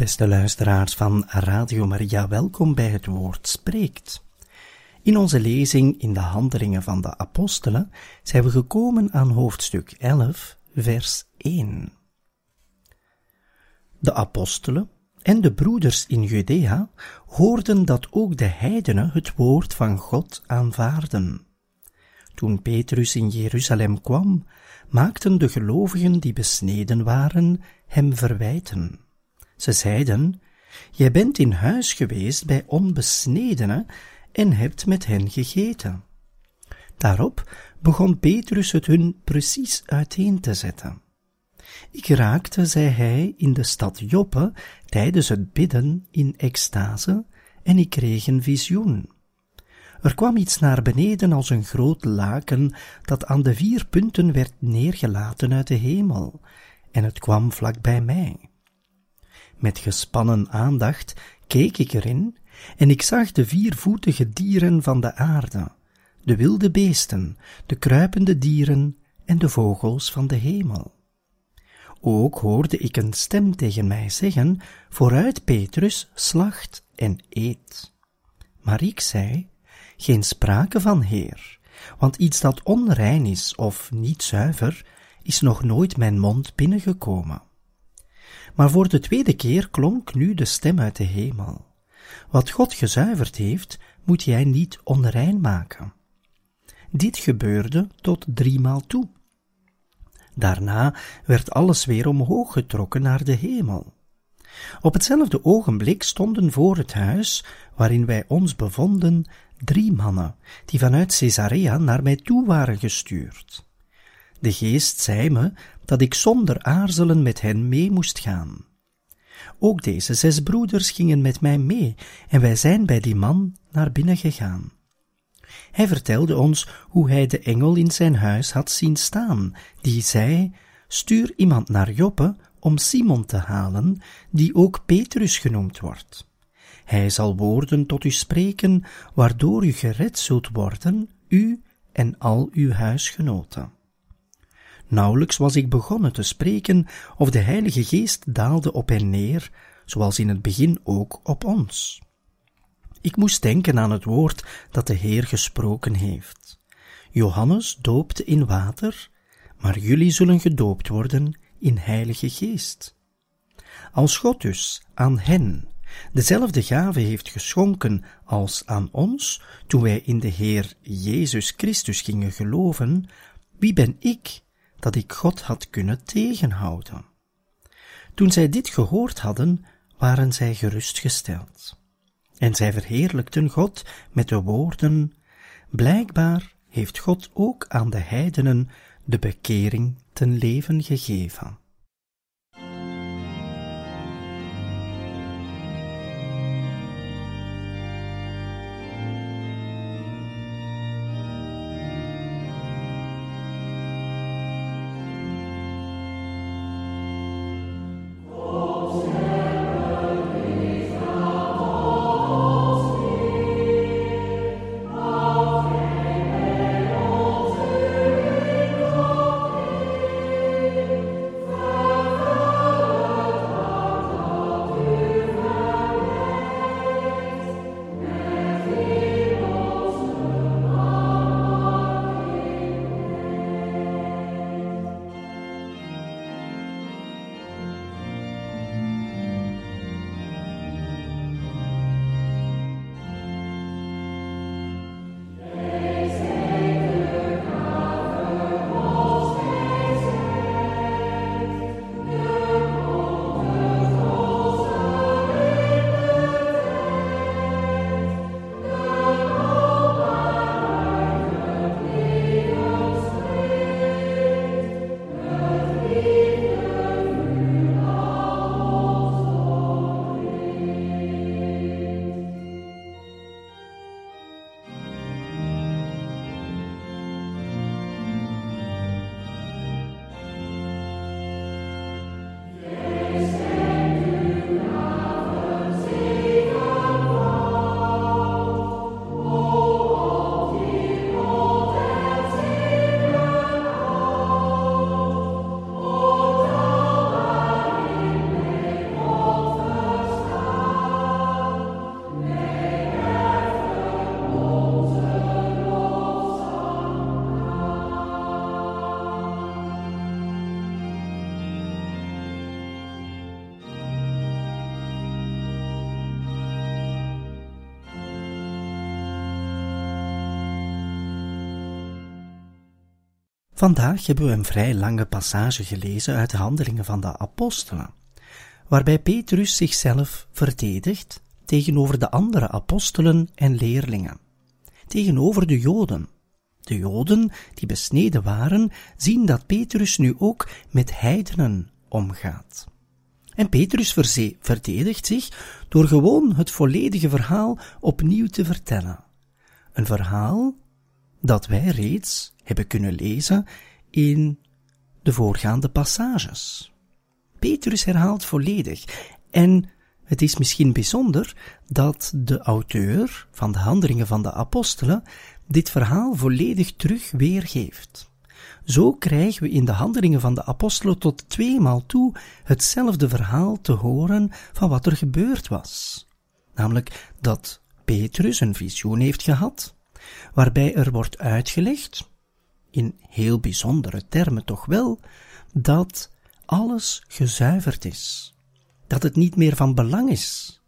Beste luisteraars van Radio Maria, welkom bij het woord spreekt. In onze lezing in de Handelingen van de Apostelen zijn we gekomen aan hoofdstuk 11, vers 1. De apostelen en de broeders in Judea hoorden dat ook de heidenen het woord van God aanvaarden. Toen Petrus in Jeruzalem kwam, maakten de gelovigen die besneden waren hem verwijten. Ze zeiden, Jij bent in huis geweest bij onbesnedenen en hebt met hen gegeten. Daarop begon Petrus het hun precies uiteen te zetten. Ik raakte, zei hij, in de stad Joppe tijdens het bidden in extase en ik kreeg een visioen. Er kwam iets naar beneden als een groot laken dat aan de vier punten werd neergelaten uit de hemel, en het kwam vlak bij mij. Met gespannen aandacht keek ik erin en ik zag de viervoetige dieren van de aarde, de wilde beesten, de kruipende dieren en de vogels van de hemel. Ook hoorde ik een stem tegen mij zeggen, vooruit Petrus, slacht en eet. Maar ik zei, geen sprake van Heer, want iets dat onrein is of niet zuiver, is nog nooit mijn mond binnengekomen. Maar voor de tweede keer klonk nu de stem uit de hemel. Wat God gezuiverd heeft, moet jij niet onrein maken. Dit gebeurde tot driemaal toe. Daarna werd alles weer omhoog getrokken naar de hemel. Op hetzelfde ogenblik stonden voor het huis waarin wij ons bevonden drie mannen, die vanuit Caesarea naar mij toe waren gestuurd. De geest zei me dat ik zonder aarzelen met hen mee moest gaan. Ook deze zes broeders gingen met mij mee en wij zijn bij die man naar binnen gegaan. Hij vertelde ons hoe hij de engel in zijn huis had zien staan, die zei, stuur iemand naar Joppe om Simon te halen, die ook Petrus genoemd wordt. Hij zal woorden tot u spreken, waardoor u gered zult worden, u en al uw huisgenoten. Nauwelijks was ik begonnen te spreken, of de Heilige Geest daalde op hen neer, zoals in het begin ook op ons. Ik moest denken aan het woord dat de Heer gesproken heeft. Johannes doopte in water, maar jullie zullen gedoopt worden in Heilige Geest. Als God dus aan hen dezelfde gave heeft geschonken als aan ons, toen wij in de Heer Jezus Christus gingen geloven, wie ben ik dat ik God had kunnen tegenhouden? Toen zij dit gehoord hadden, waren zij gerustgesteld. En zij verheerlijkten God met de woorden, blijkbaar heeft God ook aan de heidenen de bekering ten leven gegeven. Vandaag hebben we een vrij lange passage gelezen uit de Handelingen van de Apostelen, waarbij Petrus zichzelf verdedigt tegenover de andere apostelen en leerlingen, tegenover de Joden. De Joden, die besneden waren, zien dat Petrus nu ook met heidenen omgaat. En Petrus verdedigt zich door gewoon het volledige verhaal opnieuw te vertellen. Een verhaal dat wij reeds hebben kunnen lezen in de voorgaande passages. Petrus herhaalt volledig en het is misschien bijzonder dat de auteur van de handelingen van de apostelen dit verhaal volledig terug weergeeft. Zo krijgen we in de handelingen van de apostelen tot tweemaal toe hetzelfde verhaal te horen van wat er gebeurd was. Namelijk dat Petrus een visioen heeft gehad, waarbij er wordt uitgelegd, in heel bijzondere termen toch wel, dat alles gezuiverd is, dat het niet meer van belang is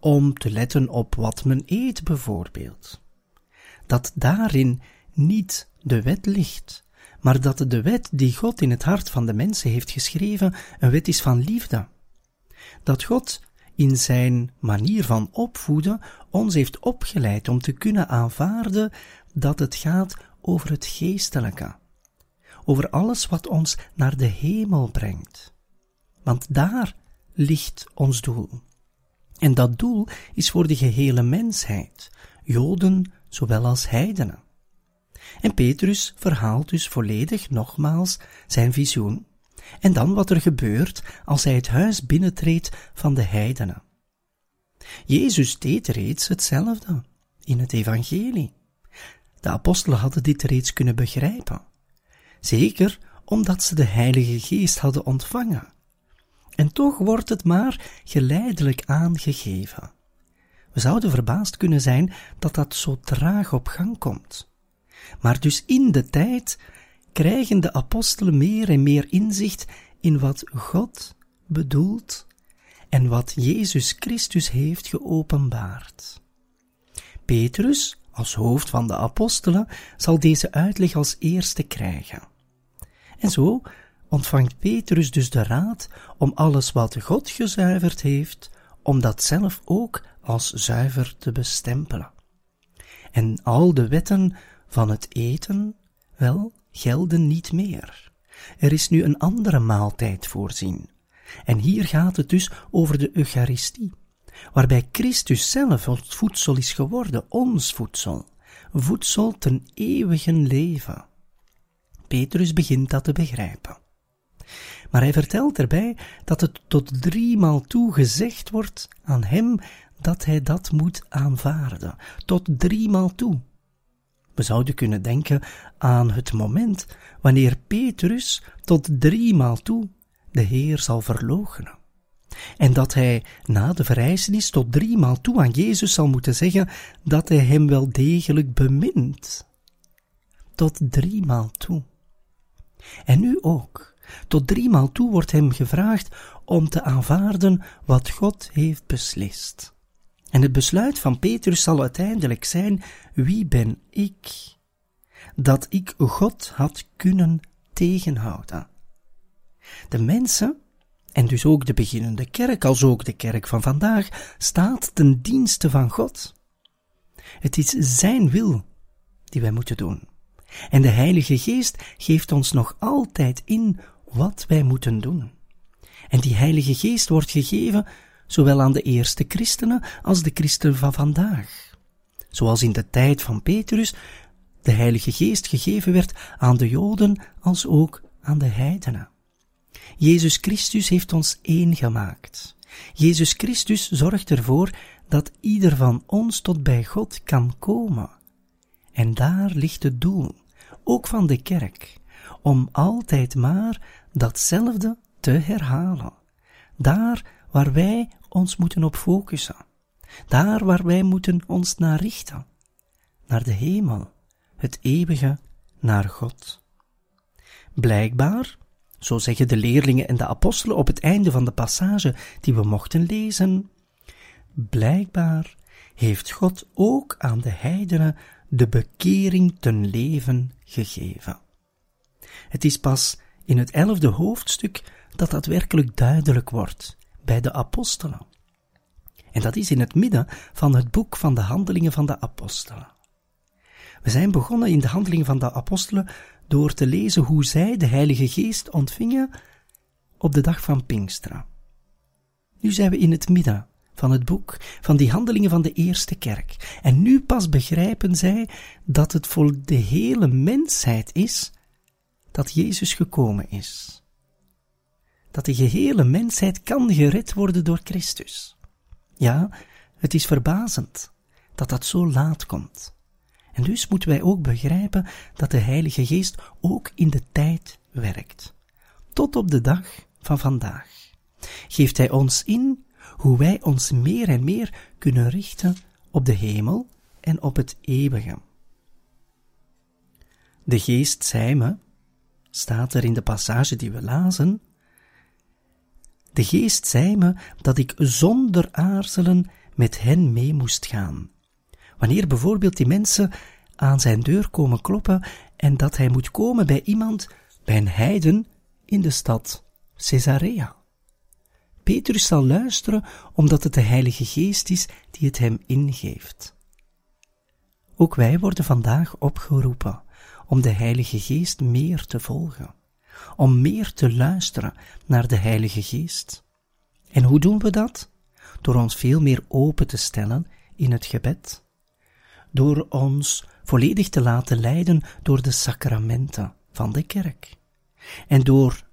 om te letten op wat men eet bijvoorbeeld, dat daarin niet de wet ligt, maar dat de wet die God in het hart van de mensen heeft geschreven een wet is van liefde. Dat God in zijn manier van opvoeden ons heeft opgeleid om te kunnen aanvaarden dat het gaat over het geestelijke, over alles wat ons naar de hemel brengt. Want daar ligt ons doel. En dat doel is voor de gehele mensheid, Joden zowel als heidenen. En Petrus verhaalt dus volledig nogmaals zijn visioen en dan wat er gebeurt als hij het huis binnentreedt van de heidenen. Jezus deed reeds hetzelfde in het evangelie. De apostelen hadden dit reeds kunnen begrijpen. Zeker omdat ze de Heilige Geest hadden ontvangen. En toch wordt het maar geleidelijk aangegeven. We zouden verbaasd kunnen zijn dat dat zo traag op gang komt. Maar dus in de tijd krijgen de apostelen meer en meer inzicht in wat God bedoelt en wat Jezus Christus heeft geopenbaard. Petrus, als hoofd van de apostelen, zal deze uitleg als eerste krijgen. En zo ontvangt Petrus dus de raad om alles wat God gezuiverd heeft, om dat zelf ook als zuiver te bestempelen. En al de wetten van het eten, wel, gelden niet meer. Er is nu een andere maaltijd voorzien. En hier gaat het dus over de Eucharistie, waarbij Christus zelf ons voedsel is geworden, ons voedsel, voedsel ten eeuwigen leven. Petrus begint dat te begrijpen. Maar hij vertelt erbij dat het tot driemaal toe gezegd wordt aan hem dat hij dat moet aanvaarden, tot driemaal toe. We zouden kunnen denken aan het moment wanneer Petrus tot driemaal toe de Heer zal verloochenen. En dat hij na de verrijzenis tot driemaal toe aan Jezus zal moeten zeggen dat hij hem wel degelijk bemint. Tot driemaal toe. En nu ook. Tot driemaal toe wordt hem gevraagd om te aanvaarden wat God heeft beslist. En het besluit van Petrus zal uiteindelijk zijn: wie ben ik? Dat ik God had kunnen tegenhouden. De mensen, en dus ook de beginnende kerk, als ook de kerk van vandaag, staat ten dienste van God. Het is Zijn wil die wij moeten doen. En de Heilige Geest geeft ons nog altijd in wat wij moeten doen. En die Heilige Geest wordt gegeven zowel aan de eerste christenen als de christenen van vandaag. Zoals in de tijd van Petrus de Heilige Geest gegeven werd aan de Joden als ook aan de heidenen. Jezus Christus heeft ons één gemaakt. Jezus Christus zorgt ervoor dat ieder van ons tot bij God kan komen. En daar ligt het doel, ook van de kerk, om altijd maar datzelfde te herhalen. Daar waar wij ons moeten op focussen. Daar waar wij moeten ons naar richten. Naar de hemel, het eeuwige, naar God. Blijkbaar zo zeggen de leerlingen en de apostelen op het einde van de passage die we mochten lezen. Blijkbaar heeft God ook aan de heidenen de bekering ten leven gegeven. Het is pas in het elfde hoofdstuk dat dat werkelijk duidelijk wordt bij de apostelen. En dat is in het midden van het boek van de handelingen van de apostelen. We zijn begonnen in de handelingen van de apostelen door te lezen hoe zij de Heilige Geest ontvingen op de dag van Pinksteren. Nu zijn we in het midden van het boek van die handelingen van de eerste kerk. En nu pas begrijpen zij dat het voor de hele mensheid is dat Jezus gekomen is. Dat de gehele mensheid kan gered worden door Christus. Ja, het is verbazend dat dat zo laat komt. En dus moeten wij ook begrijpen dat de Heilige Geest ook in de tijd werkt. Tot op de dag van vandaag. Geeft Hij ons in hoe wij ons meer en meer kunnen richten op de hemel en op het eeuwige. De geest zei me, staat er in de passage die we lazen, de geest zei me dat ik zonder aarzelen met hen mee moest gaan. Wanneer bijvoorbeeld die mensen aan zijn deur komen kloppen en dat hij moet komen bij iemand, bij een heiden in de stad Caesarea. Petrus zal luisteren omdat het de Heilige Geest is die het hem ingeeft. Ook wij worden vandaag opgeroepen om de Heilige Geest meer te volgen, om meer te luisteren naar de Heilige Geest. En hoe doen we dat? Door ons veel meer open te stellen in het gebed, door ons volledig te laten leiden door de sacramenten van de kerk, en door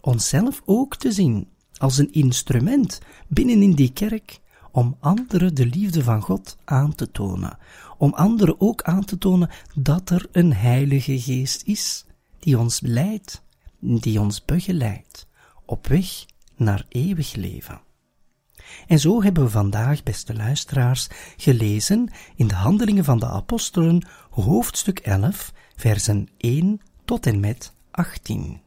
onszelf ook te zien als een instrument binnenin die kerk om anderen de liefde van God aan te tonen, om anderen ook aan te tonen dat er een Heilige Geest is, die ons leidt, die ons begeleidt, op weg naar eeuwig leven. En zo hebben we vandaag, beste luisteraars, gelezen in de Handelingen van de Apostelen, hoofdstuk 11, versen 1 tot en met 18.